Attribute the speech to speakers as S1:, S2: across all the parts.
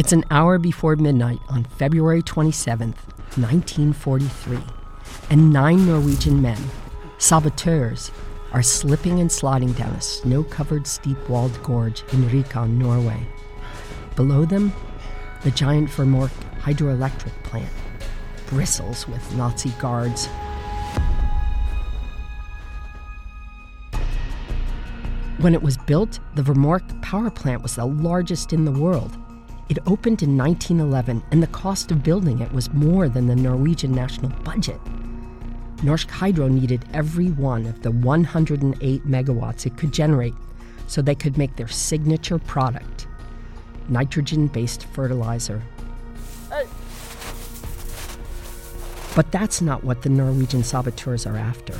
S1: It's an hour before midnight on February 27th, 1943, and nine Norwegian men, saboteurs, are slipping and sliding down a snow covered steep walled gorge in Rjukan, Norway. Below them, the giant Vemork hydroelectric plant bristles with Nazi guards. When it was built, the Vemork power plant was the largest in the world. It opened in 1911, and the cost of building it was more than the Norwegian national budget. Norsk Hydro needed every one of the 108 megawatts it could generate so they could make their signature product nitrogen based fertilizer. But that's not what the Norwegian saboteurs are after.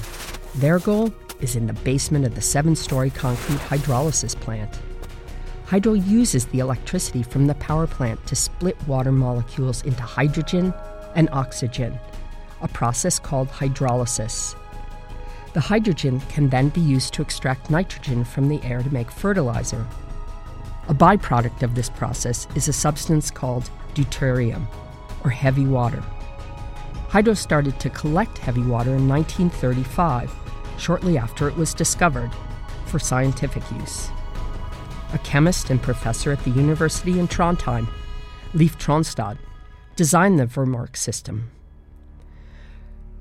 S1: Their goal is in the basement of the seven story concrete hydrolysis plant. Hydro uses the electricity from the power plant to split water molecules into hydrogen and oxygen, a process called hydrolysis. The hydrogen can then be used to extract nitrogen from the air to make fertilizer. A byproduct of this process is a substance called deuterium, or heavy water. Hydro started to collect heavy water in 1935, shortly after it was discovered, for scientific use a chemist and professor at the university in Trondheim, Leif Tronstad, designed the Vemork system.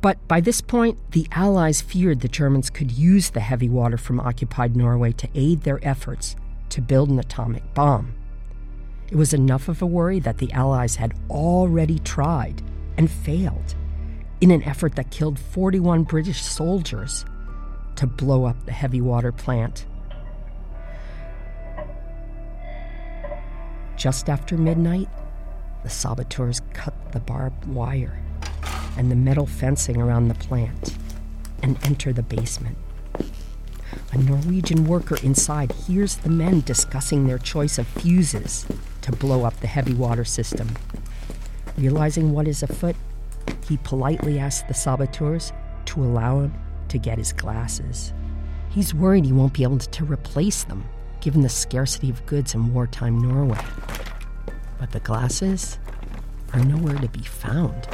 S1: But by this point, the Allies feared the Germans could use the heavy water from occupied Norway to aid their efforts to build an atomic bomb. It was enough of a worry that the Allies had already tried and failed in an effort that killed 41 British soldiers to blow up the heavy water plant Just after midnight, the saboteurs cut the barbed wire and the metal fencing around the plant and enter the basement. A Norwegian worker inside hears the men discussing their choice of fuses to blow up the heavy water system. Realizing what is afoot, he politely asks the saboteurs to allow him to get his glasses. He's worried he won't be able to replace them given the scarcity of goods in wartime Norway. But the glasses are nowhere to be found.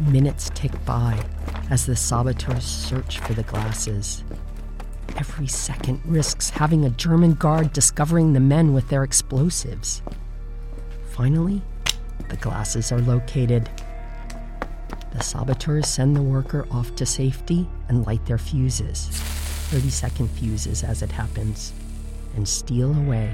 S1: Minutes tick by as the saboteurs search for the glasses. Every second risks having a German guard discovering the men with their explosives. Finally, the glasses are located. The saboteurs send the worker off to safety and light their fuses. 30 second fuses as it happens, and steal away.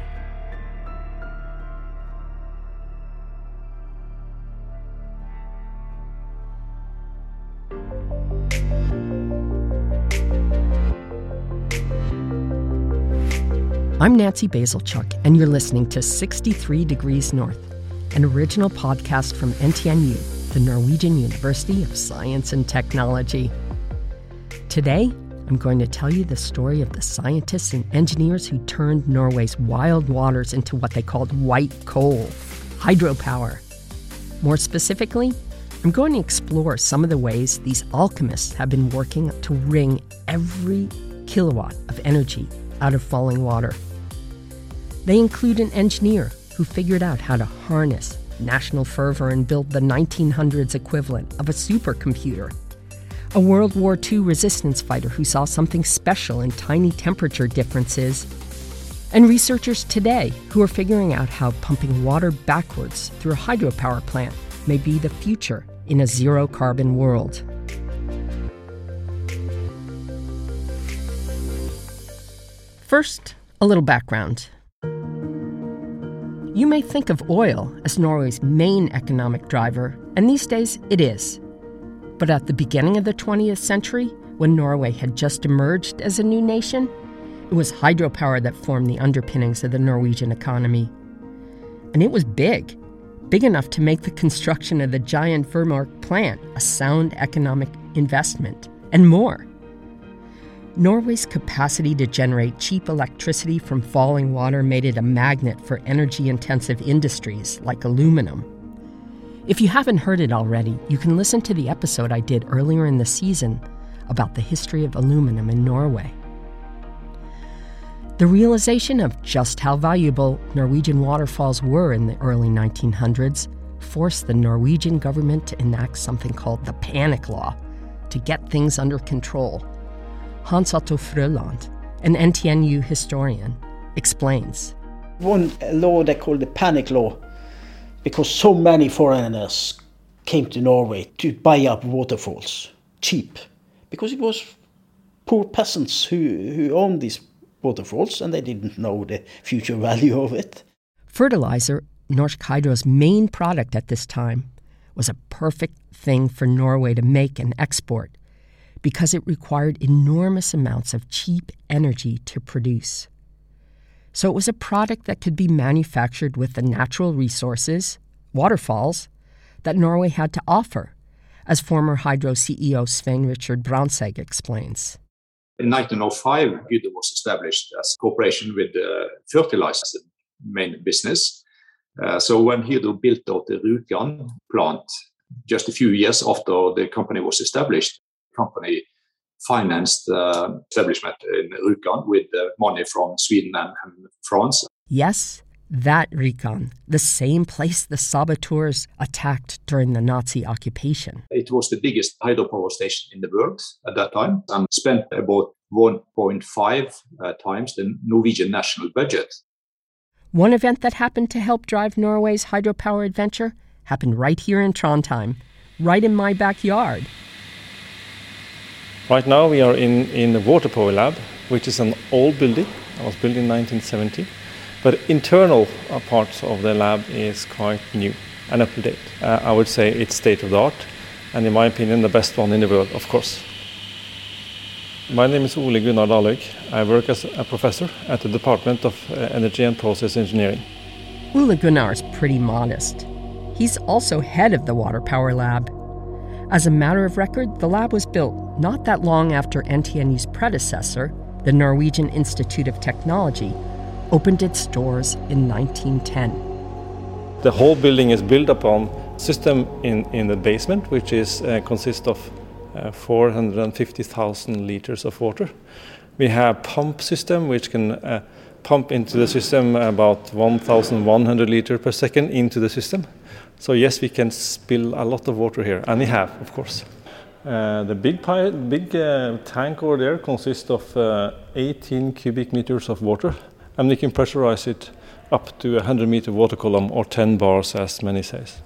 S1: I'm Nancy Bazilchuk, and you're listening to 63 Degrees North, an original podcast from NTNU, the Norwegian University of Science and Technology. Today, I'm going to tell you the story of the scientists and engineers who turned Norway's wild waters into what they called white coal, hydropower. More specifically, I'm going to explore some of the ways these alchemists have been working to wring every kilowatt of energy out of falling water. They include an engineer who figured out how to harness national fervor and build the 1900s equivalent of a supercomputer a World War II resistance fighter who saw something special in tiny temperature differences, and researchers today who are figuring out how pumping water backwards through a hydropower plant may be the future in a zero carbon world. First, a little background. You may think of oil as Norway's main economic driver, and these days it is. But at the beginning of the 20th century, when Norway had just emerged as a new nation, it was hydropower that formed the underpinnings of the Norwegian economy. And it was big, big enough to make the construction of the giant Vemork plant a sound economic investment, and more. Norway's capacity to generate cheap electricity from falling water made it a magnet for energy intensive industries like aluminum if you haven't heard it already, you can listen to the episode I did earlier in the season about the history of aluminum in Norway. The realization of just how valuable Norwegian waterfalls were in the early 1900s forced the Norwegian government to enact something called the Panic Law to get things under control. Hans Otto Frøland, an NTNU historian, explains.
S2: One law they called the Panic Law because so many foreigners came to Norway to buy up waterfalls cheap because it was poor peasants who, who owned these waterfalls and they didn't know the future value of it.
S1: Fertilizer, Norsk Hydro's main product at this time, was a perfect thing for Norway to make and export because it required enormous amounts of cheap energy to produce. So it was a product that could be manufactured with the natural resources, waterfalls, that Norway had to offer, as former Hydro CEO Svein Richard Brandtzæg explains.
S3: In 1905, Hydro was established as a corporation with the fertilizer main business. Uh, so when Hydro built out the Rjukan plant just a few years after the company was established, the company financed uh, establishment in Rjukan with money from Sweden and, and France.
S1: Yes, that Rjukan, the same place the saboteurs attacked during the Nazi occupation.
S3: It was the biggest hydropower station in the world at that time and spent about 1.5 uh, times the Norwegian national budget.
S1: One event that happened to help drive Norway's hydropower adventure happened right here in Trondheim, right in my backyard.
S4: Right now we are in, in the water power lab, which is an old building. It was built in 1970. But internal uh, parts of the lab is quite new and up to date. Uh, I would say it's state of the art, and in my opinion, the best one in the world, of course. My name is Ole Gunnar Dahlhaug. I work as a professor at the Department of uh, Energy and Process Engineering.
S1: Ole Gunnar is pretty modest. He's also head of the Water Power Lab. As a matter of record, the lab was built not that long after NTNU's predecessor, the Norwegian Institute of Technology, opened its doors in 1910.
S4: The whole building is built upon system in, in the basement, which is uh, consists of uh, 450,000 liters of water. We have pump system which can uh, pump into the system about 1,100 liters per second into the system. So yes, we can spill a lot of water here, and we have, of course. Uh, the big, big uh, tank over there consists of uh, 18 cubic meters of water, and we can pressurize it up to a 100 meter water column or 10 bars, as many says.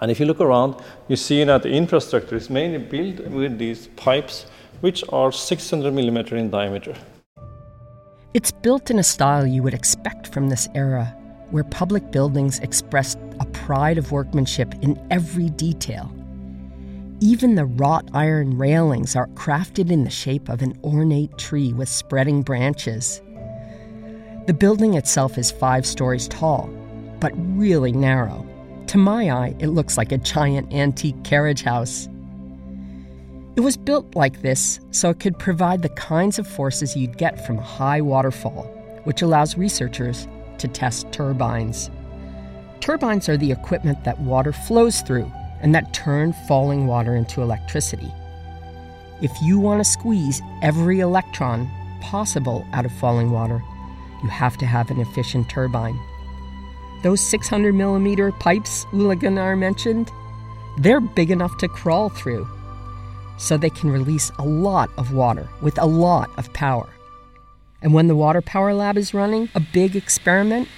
S4: And if you look around, you see that the infrastructure is mainly built with these pipes, which are 600 millimeter in diameter.
S1: It's built in a style you would expect from this era, where public buildings expressed a pride of workmanship in every detail. Even the wrought iron railings are crafted in the shape of an ornate tree with spreading branches. The building itself is five stories tall, but really narrow. To my eye, it looks like a giant antique carriage house. It was built like this so it could provide the kinds of forces you'd get from a high waterfall, which allows researchers to test turbines. Turbines are the equipment that water flows through and that turn falling water into electricity. If you want to squeeze every electron possible out of falling water, you have to have an efficient turbine. Those 600 millimeter pipes Ole mentioned, they're big enough to crawl through, so they can release a lot of water with a lot of power. And when the Water Power Lab is running a big experiment,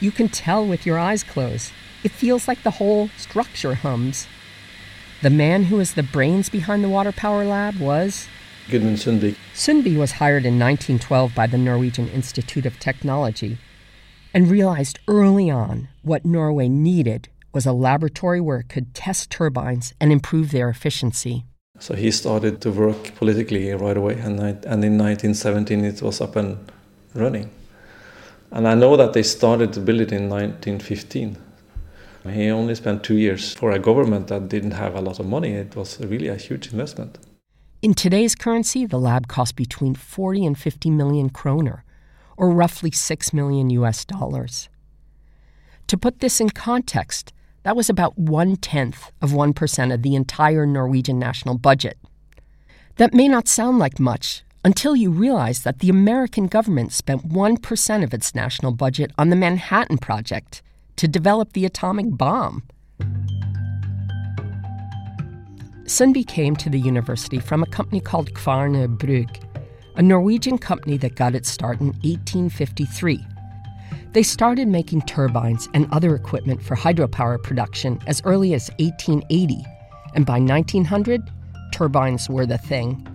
S1: you can tell with your eyes closed. It feels like the whole structure hums. The man who was the brains behind the Water Power Lab was
S4: Gudmund Sundby.
S1: Sundby was hired in 1912 by the Norwegian Institute of Technology and realized early on what Norway needed was a laboratory where it could test turbines and improve their efficiency.
S4: So he started to work politically right away, and, and in 1917 it was up and running. And I know that they started to build it in 1915. He only spent two years for a government that didn't have a lot of money. It was really a huge investment.
S1: In today's currency, the lab cost between 40 and 50 million kroner, or roughly 6 million US dollars. To put this in context, that was about one tenth of 1% of the entire Norwegian national budget. That may not sound like much, until you realize that the American government spent 1% of its national budget on the Manhattan Project to develop the atomic bomb. Sundby came to the university from a company called Kværner Brug, a Norwegian company that got its start in 1853. They started making turbines and other equipment for hydropower production as early as 1880, and by 1900, turbines were the thing.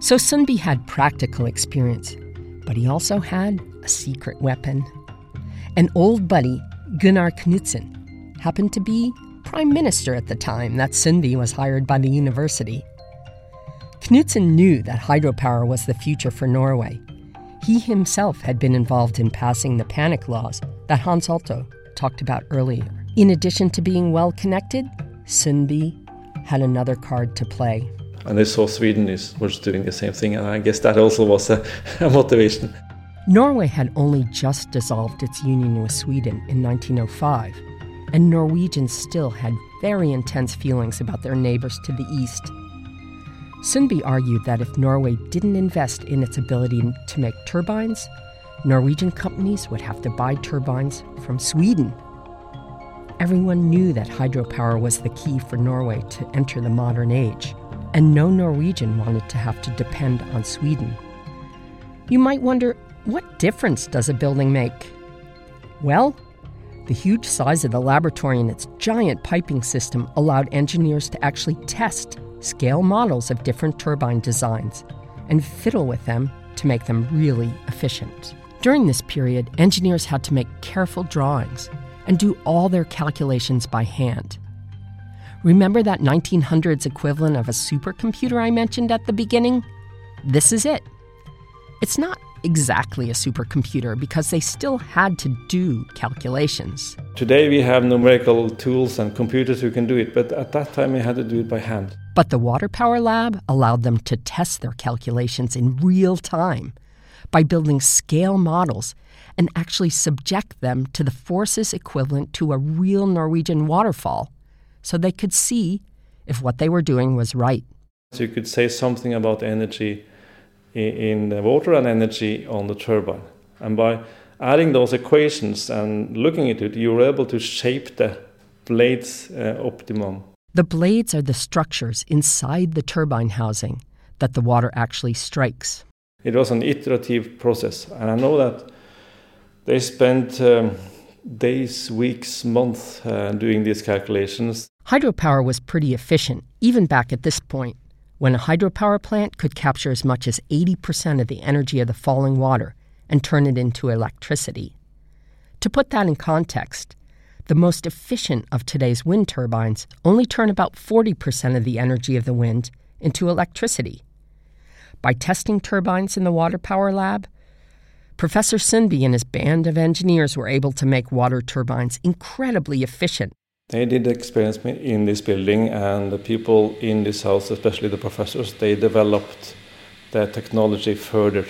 S1: So Sundby had practical experience, but he also had a secret weapon. An old buddy, Gunnar Knudsen, happened to be prime minister at the time that Sundby was hired by the university. Knudsen knew that hydropower was the future for Norway. He himself had been involved in passing the panic laws that Hans Otto talked about earlier. In addition to being well connected, Sundby had another card to play
S4: and they saw Sweden is, was doing the same thing, and I guess that also was a, a motivation.
S1: Norway had only just dissolved its union with Sweden in 1905, and Norwegians still had very intense feelings about their neighbors to the east. Sundby argued that if Norway didn't invest in its ability to make turbines, Norwegian companies would have to buy turbines from Sweden. Everyone knew that hydropower was the key for Norway to enter the modern age and no Norwegian wanted to have to depend on Sweden. You might wonder what difference does a building make? Well, the huge size of the laboratory and its giant piping system allowed engineers to actually test scale models of different turbine designs and fiddle with them to make them really efficient. During this period, engineers had to make careful drawings and do all their calculations by hand. Remember that 1900s equivalent of a supercomputer I mentioned at the beginning? This is it. It's not exactly a supercomputer because they still had to do calculations.
S4: Today we have numerical tools and computers who can do it, but at that time we had to do it by hand.
S1: But the Water Power Lab allowed them to test their calculations in real time by building scale models and actually subject them to the forces equivalent to a real Norwegian waterfall so they could see if what they were doing was right.
S4: So you could say something about energy in the water and energy on the turbine. And by adding those equations and looking at it, you were able to shape the blades uh, optimum.
S1: The blades are the structures inside the turbine housing that the water actually strikes.
S4: It was an iterative process, and I know that they spent um, days, weeks, months uh, doing these calculations.
S1: Hydropower was pretty efficient, even back at this point, when a hydropower plant could capture as much as 80% of the energy of the falling water and turn it into electricity. To put that in context, the most efficient of today's wind turbines only turn about 40% of the energy of the wind into electricity. By testing turbines in the water power lab, Professor Sundby and his band of engineers were able to make water turbines incredibly efficient.
S4: They did experience me in this building, and the people in this house, especially the professors, they developed the technology further.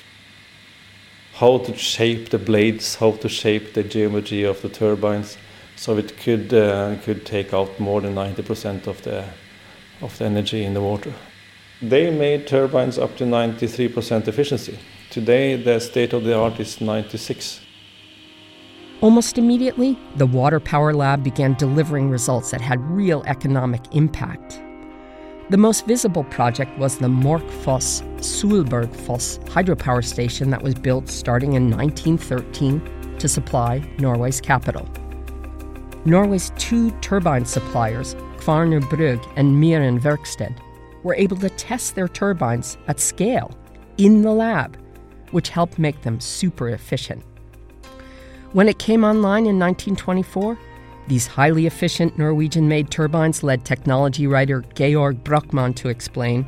S4: How to shape the blades, how to shape the geometry of the turbines, so it could uh, could take out more than 90% of the of the energy in the water. They made turbines up to 93% efficiency. Today, the state of the art is 96.
S1: Almost immediately, the Water Power Lab began delivering results that had real economic impact. The most visible project was the Morkfoss Solbergfoss hydropower station that was built starting in 1913 to supply Norway's capital. Norway's two turbine suppliers, Kværner Brug and Myrens Verksted, were able to test their turbines at scale in the lab which helped make them super efficient. When it came online in 1924, these highly efficient Norwegian made turbines led technology writer Georg Brockmann to explain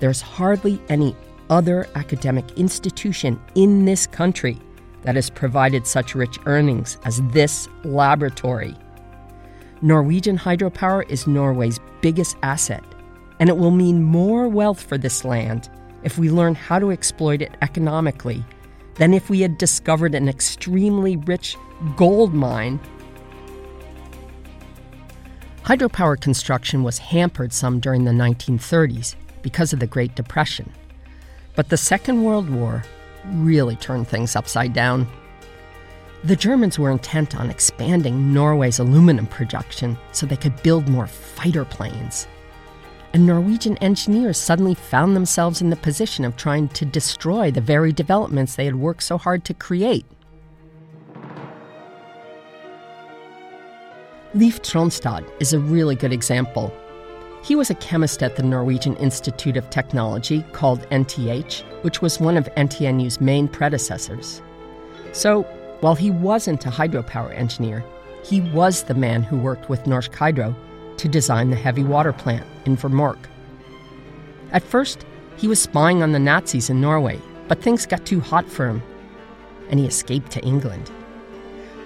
S1: there's hardly any other academic institution in this country that has provided such rich earnings as this laboratory. Norwegian hydropower is Norway's biggest asset, and it will mean more wealth for this land if we learn how to exploit it economically than if we had discovered an extremely rich gold mine. Hydropower construction was hampered some during the 1930s because of the Great Depression. But the Second World War really turned things upside down. The Germans were intent on expanding Norway's aluminum production so they could build more fighter planes. And Norwegian engineers suddenly found themselves in the position of trying to destroy the very developments they had worked so hard to create. Leif Tronstad is a really good example. He was a chemist at the Norwegian Institute of Technology, called NTH, which was one of NTNU's main predecessors. So, while he wasn't a hydropower engineer, he was the man who worked with Norsk Hydro to design the heavy water plant in Vemork. At first, he was spying on the Nazis in Norway, but things got too hot for him, and he escaped to England.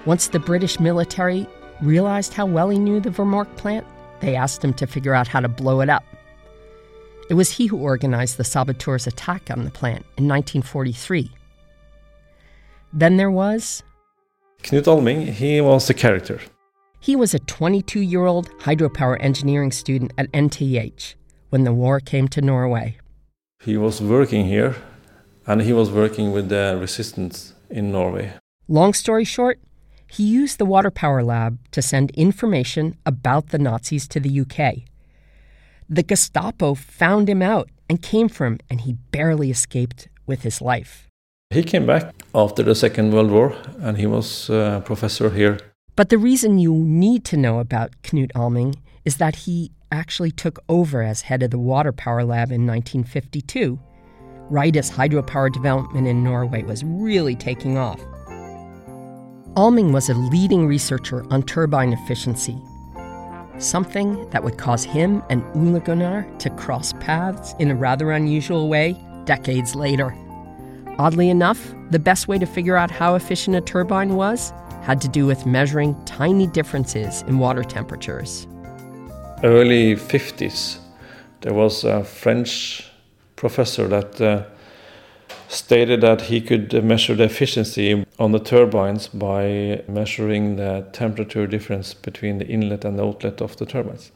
S1: Once the British military realized how well he knew the Vemork plant, they asked him to figure out how to blow it up. It was he who organized the saboteurs' attack on the plant in 1943. Then there was.
S4: Knut Alming, he was a character.
S1: He was a 22 year old hydropower engineering student at NTH when the war came to Norway.
S4: He was working here and he was working with the resistance in Norway.
S1: Long story short, he used the Water Power Lab to send information about the Nazis to the UK. The Gestapo found him out and came for him, and he barely escaped with his life.
S4: He came back after the Second World War, and he was a professor here.
S1: But the reason you need to know about Knut Alming is that he actually took over as head of the Water Power Lab in 1952, right as hydropower development in Norway was really taking off. Alming was a leading researcher on turbine efficiency, something that would cause him and Ole Gunnar to cross paths in a rather unusual way decades later. Oddly enough, the best way to figure out how efficient a turbine was had to do with measuring tiny differences in water temperatures.
S4: Early 50s, there was a French professor that uh, stated that he could measure the efficiency on the turbines by measuring the temperature difference between the inlet and the outlet of the turbines,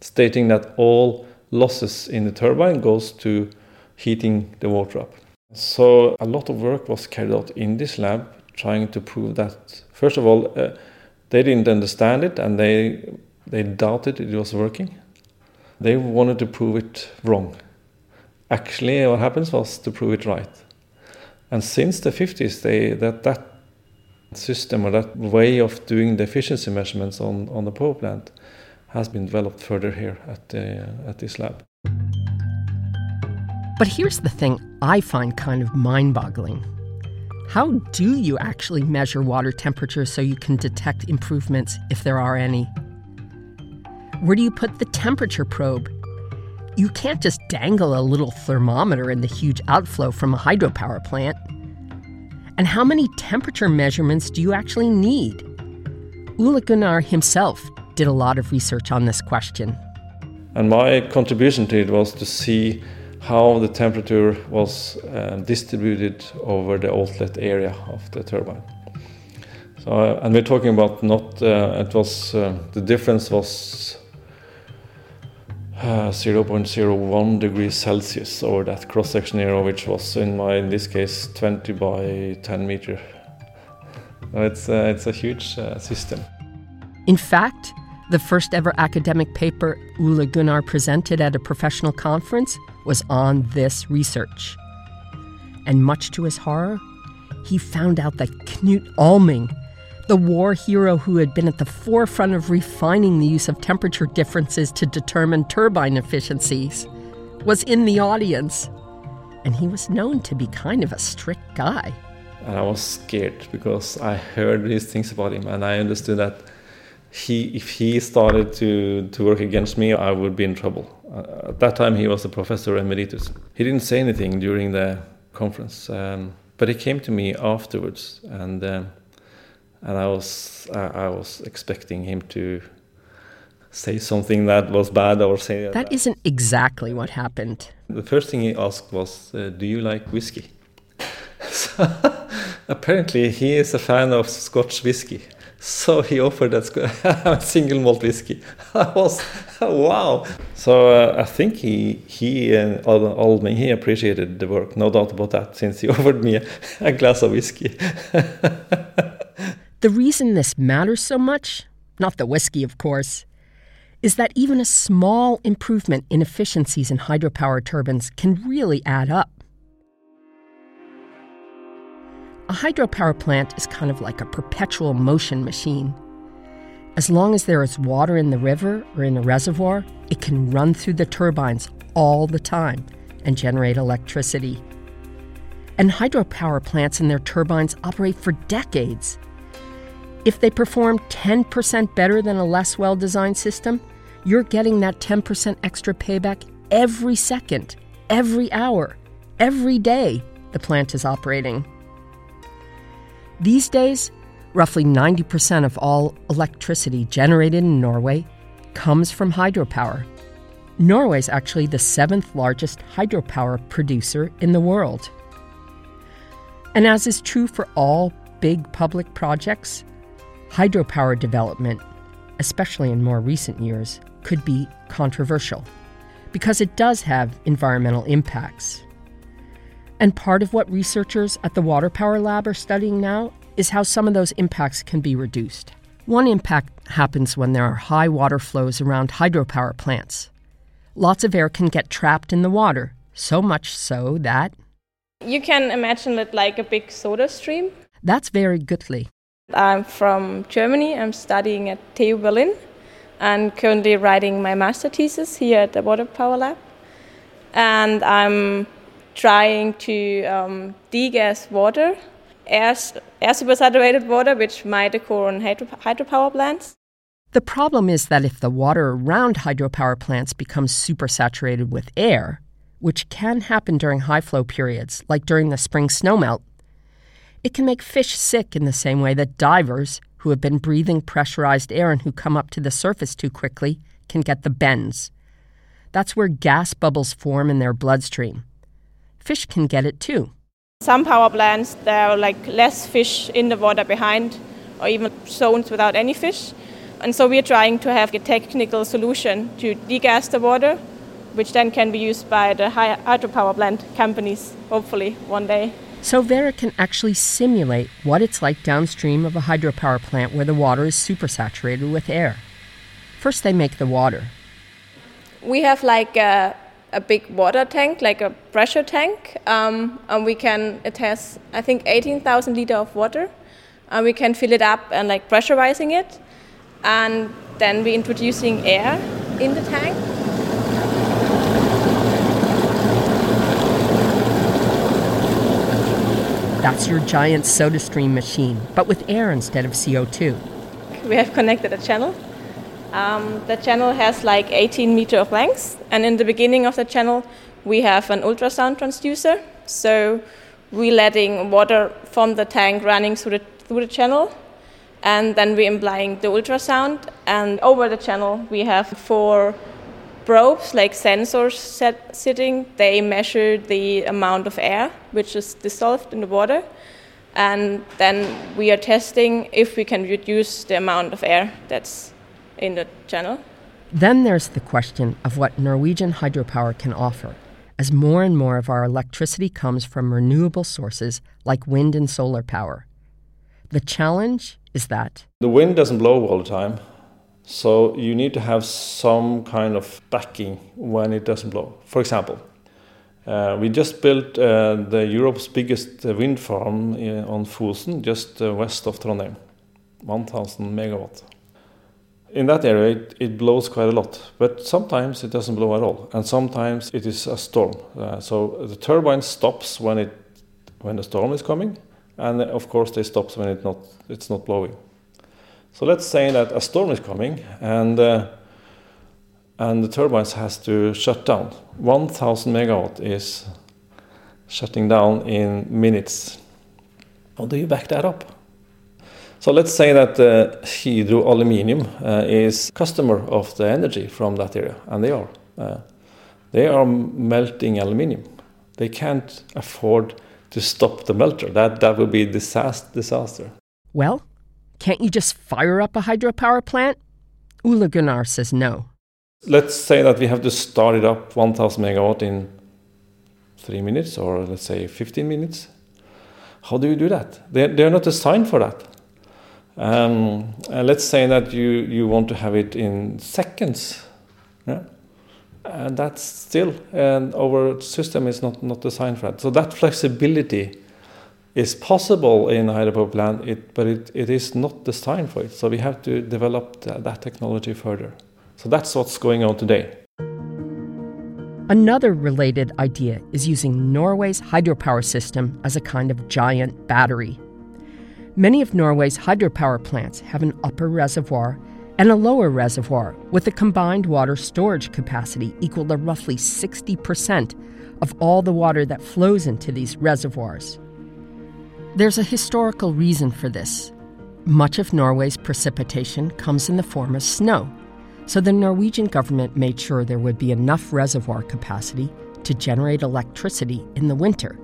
S4: stating that all losses in the turbine goes to heating the water up. So a lot of work was carried out in this lab trying to prove that first of all uh, they didn't understand it and they they doubted it was working. They wanted to prove it wrong. Actually what happens was to prove it right. And since the 50s, they, that, that system or that way of doing the efficiency measurements on, on the power plant has been developed further here at, the, at this lab.
S1: But here's the thing I find kind of mind boggling. How do you actually measure water temperature so you can detect improvements if there are any? Where do you put the temperature probe? You can't just dangle a little thermometer in the huge outflow from a hydropower plant. And how many temperature measurements do you actually need? Ole Gunnar himself did a lot of research on this question.
S4: And my contribution to it was to see how the temperature was uh, distributed over the outlet area of the turbine. So, uh, and we're talking about not, uh, it was, uh, the difference was uh, 0.01 degrees Celsius over that cross section area, which was in my in this case 20 by 10 meter. It's uh, it's a huge uh, system.
S1: In fact, the first ever academic paper Ole Gunnar presented at a professional conference was on this research. And much to his horror, he found out that Knut Alming the war hero who had been at the forefront of refining the use of temperature differences to determine turbine efficiencies, was in the audience. And he was known to be kind of a strict guy.
S4: And I was scared because I heard these things about him and I understood that he, if he started to, to work against me, I would be in trouble. Uh, at that time, he was a professor emeritus. He didn't say anything during the conference, um, but he came to me afterwards and um, and I was I, I was expecting him to say something that was bad or say
S1: that isn't exactly what happened.
S4: The first thing he asked was, uh, "Do you like whiskey?" so, apparently, he is a fan of Scotch whiskey. So he offered a single malt whiskey. I was wow. So uh, I think he he and uh, me he appreciated the work, no doubt about that, since he offered me a, a glass of whiskey.
S1: The reason this matters so much, not the whiskey, of course, is that even a small improvement in efficiencies in hydropower turbines can really add up. A hydropower plant is kind of like a perpetual motion machine. As long as there is water in the river or in a reservoir, it can run through the turbines all the time and generate electricity. And hydropower plants and their turbines operate for decades. If they perform 10% better than a less well designed system, you're getting that 10% extra payback every second, every hour, every day the plant is operating. These days, roughly 90% of all electricity generated in Norway comes from hydropower. Norway is actually the seventh largest hydropower producer in the world. And as is true for all big public projects, hydropower development, especially in more recent years, could be controversial because it does have environmental impacts. And part of what researchers at the Water Power Lab are studying now is how some of those impacts can be reduced. One impact happens when there are high water flows around hydropower plants. Lots of air can get trapped in the water, so much so that.
S5: You can imagine it like a big soda stream.
S1: That's Vera Gütle.
S5: I'm from Germany. I'm studying at TU Berlin and currently writing my master thesis here at the Water Power Lab. And I'm trying to um, degas water, air, air supersaturated water, which might occur on hydro, hydropower plants.
S1: The problem is that if the water around hydropower plants becomes supersaturated with air, which can happen during high flow periods, like during the spring snowmelt, it can make fish sick in the same way that divers who have been breathing pressurized air and who come up to the surface too quickly can get the bends. That's where gas bubbles form in their bloodstream. Fish can get it too.
S5: Some power plants, there are like less fish in the water behind, or even zones without any fish. And so we are trying to have a technical solution to degas the water, which then can be used by the hydropower plant companies, hopefully, one day.
S1: So Vera can actually simulate what it's like downstream of a hydropower plant where the water is supersaturated with air. First, they make the water.
S5: We have like a, a big water tank, like a pressure tank, um, and we can, it has, I think, 18,000 liter of water. And we can fill it up and like pressurizing it. And then we're introducing air in the tank
S1: That's your giant soda stream machine, but with air instead of CO2.
S5: We have connected a channel. Um, the channel has like 18 meter of length, and in the beginning of the channel, we have an ultrasound transducer. So we're letting water from the tank running through the, through the channel, and then we're implying the ultrasound. And over the channel, we have four probes, like sensors set, sitting, they measure the amount of air which is dissolved in the water. And then we are testing if we can reduce the amount of air that's in the channel.
S1: Then there's the question of what Norwegian hydropower can offer, as more and more of our electricity comes from renewable sources like wind and solar power. The challenge is that
S4: the wind doesn't blow all the time. So you need to have some kind of backing when it doesn't blow. For example, uh, we just built uh, the Europe's biggest wind farm in, on Fosen, just uh, west of Trondheim, 1000 megawatt. In that area, it, it, blows quite a lot, but sometimes it doesn't blow at all, and sometimes it is a storm. Uh, so the turbine stops when it when the storm is coming, and of course they stop when it not it's not blowing. So let's say that a storm is coming and uh, and the turbines has to shut down. 1000 megawatt is shutting down in minutes. How do you back that up? So let's say that uh, Hydro Aluminium uh, is customer of the energy from that area, and they are. Uh, they are melting aluminium. They can't afford to stop the melter. That that would be disaster. disaster.
S1: Well, Can't you just fire up a hydropower plant? Ole Gunnar says no.
S4: Let's say that we have to start it up 1000 megawatt in three minutes or let's say 15 minutes. How do you do that? They're, they're not designed for that. Um, let's say that you, you want to have it in seconds. Yeah? And that's still, and our system is not, not designed for that. So that flexibility is possible in hydropower plant, it, but it, it is not designed for it. So we have to develop that, that technology further. So that's what's going on today.
S1: Another related idea is using Norway's hydropower system as a kind of giant battery. Many of Norway's hydropower plants have an upper reservoir and a lower reservoir with a combined water storage capacity equal to roughly 60% of all the water that flows into these reservoirs. There's a historical reason for this. Much of Norway's precipitation comes in the form of snow. So the Norwegian government made sure there would be enough reservoir capacity to generate electricity in the winter,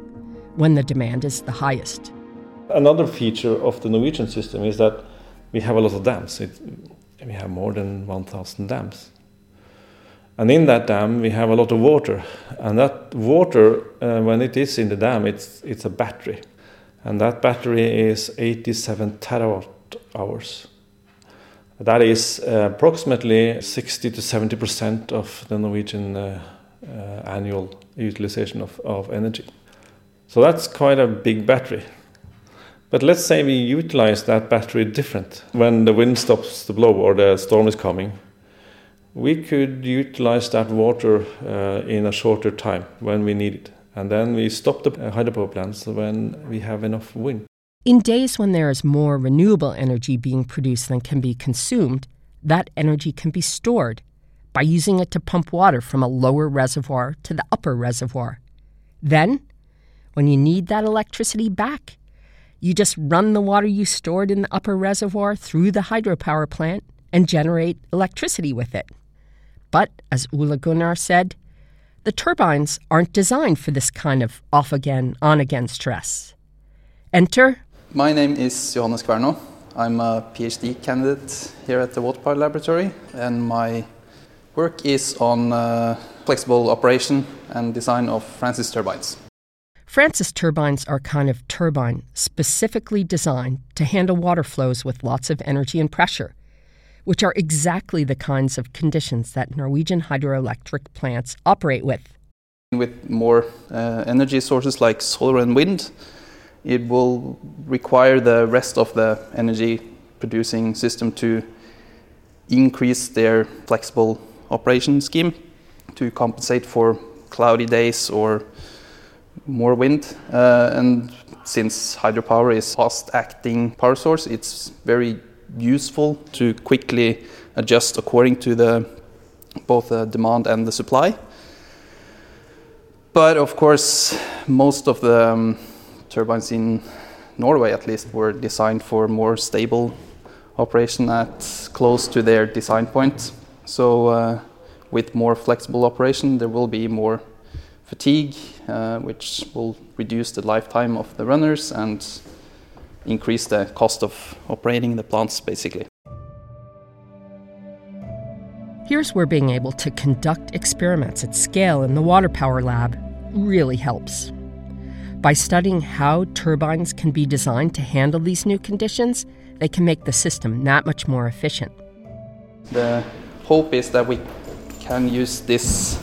S1: when the demand is the highest.
S4: Another feature of the Norwegian system is that we have a lot of dams. It, we have more than 1,000 dams. And in that dam, we have a lot of water. And that water, uh, when it is in the dam, it's, it's a battery. And that battery is 87 terawatt hours. That is uh, approximately 60 to 70 percent of the Norwegian uh, uh, annual utilization of, of energy. So that's quite a big battery. But let's say we utilize that battery different. When the wind stops to blow or the storm is coming, we could utilize that water uh, in a shorter time when we need it. And then we stop the hydropower plants when we have enough wind.
S1: In days when there is more renewable energy being produced than can be consumed, that energy can be stored by using it to pump water from a lower reservoir to the upper reservoir. Then, when you need that electricity back, you just run the water you stored in the upper reservoir through the hydropower plant and generate electricity with it. But, as Ole Gunnar said, the turbines aren't designed for this kind of off again, on again stress. Enter
S6: my name is Johannes Kverno. I'm a PhD candidate here at the Water Power Laboratory, and my work is on uh, flexible operation and design of Francis turbines.
S1: Francis turbines are a kind of turbine specifically designed to handle water flows with lots of energy and pressure, which are exactly the kinds of conditions that Norwegian hydroelectric plants operate with.
S6: With more uh, energy sources like solar and wind, it will require the rest of the energy producing system to increase their flexible operation scheme to compensate for cloudy days or more wind. Uh, and since hydropower is fast acting power source, it's very useful to quickly adjust according to the both the demand and the supply. But of course, most of the um, turbines in Norway, at least, were designed for more stable operation at close to their design point. So, uh, with more flexible operation, there will be more fatigue, uh, which will reduce the lifetime of the runners and increase the cost of operating the plants, basically.
S1: Here's where being able to conduct experiments at scale in the water power lab really helps. By studying how turbines can be designed to handle these new conditions, they can make the system that much more efficient.
S6: The hope is that we can use this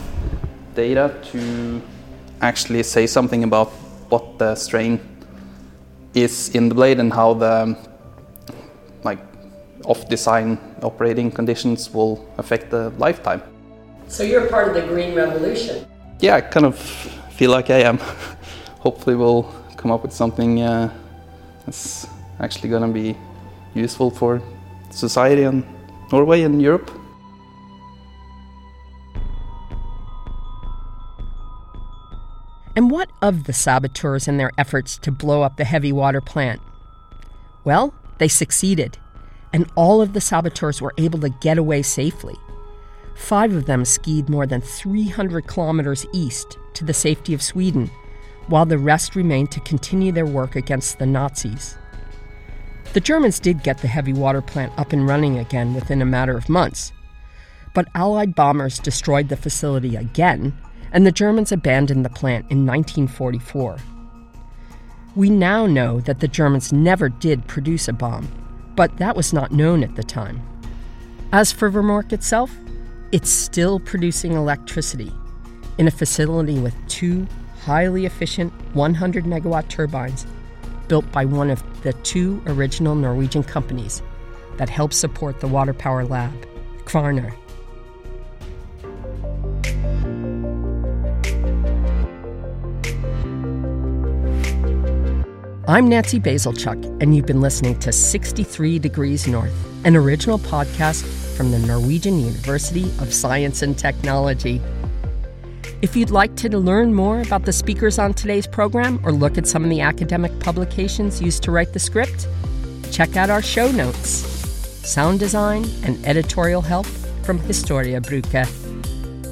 S6: data to actually say something about what the strain is in the blade and how the like off design operating conditions will affect the lifetime.
S1: So you're part of the green revolution.
S6: Yeah, I kind of feel like I am. hopefully we'll come up with something uh, that's actually going to be useful for society and Norway and Europe.
S1: Of the saboteurs and their efforts to blow up the heavy water plant? Well, they succeeded, and all of the saboteurs were able to get away safely. Five of them skied more than 300 kilometers east to the safety of Sweden while the rest remained to continue their work against the Nazis. The Germans did get the heavy water plant up and running again within a matter of months. But Allied bombers destroyed the facility again, and the Germans abandoned the plant in 1944. We now know that the Germans never did produce a bomb, but that was not known at the time. As for Vemork itself, it's still producing electricity in a facility with two highly efficient 100 megawatt turbines built by one of the two original Norwegian companies that helped support the water power lab, Kværner. I'm Nancy Bazilchuk, and you've been listening to 63 Degrees North, an original podcast from the Norwegian University of Science and Technology. If you'd like to learn more about the speakers on today's program or look at some of the academic publications used to write the script, check out our show notes. Sound design and editorial help from Historiebruk.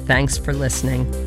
S1: Thanks for listening.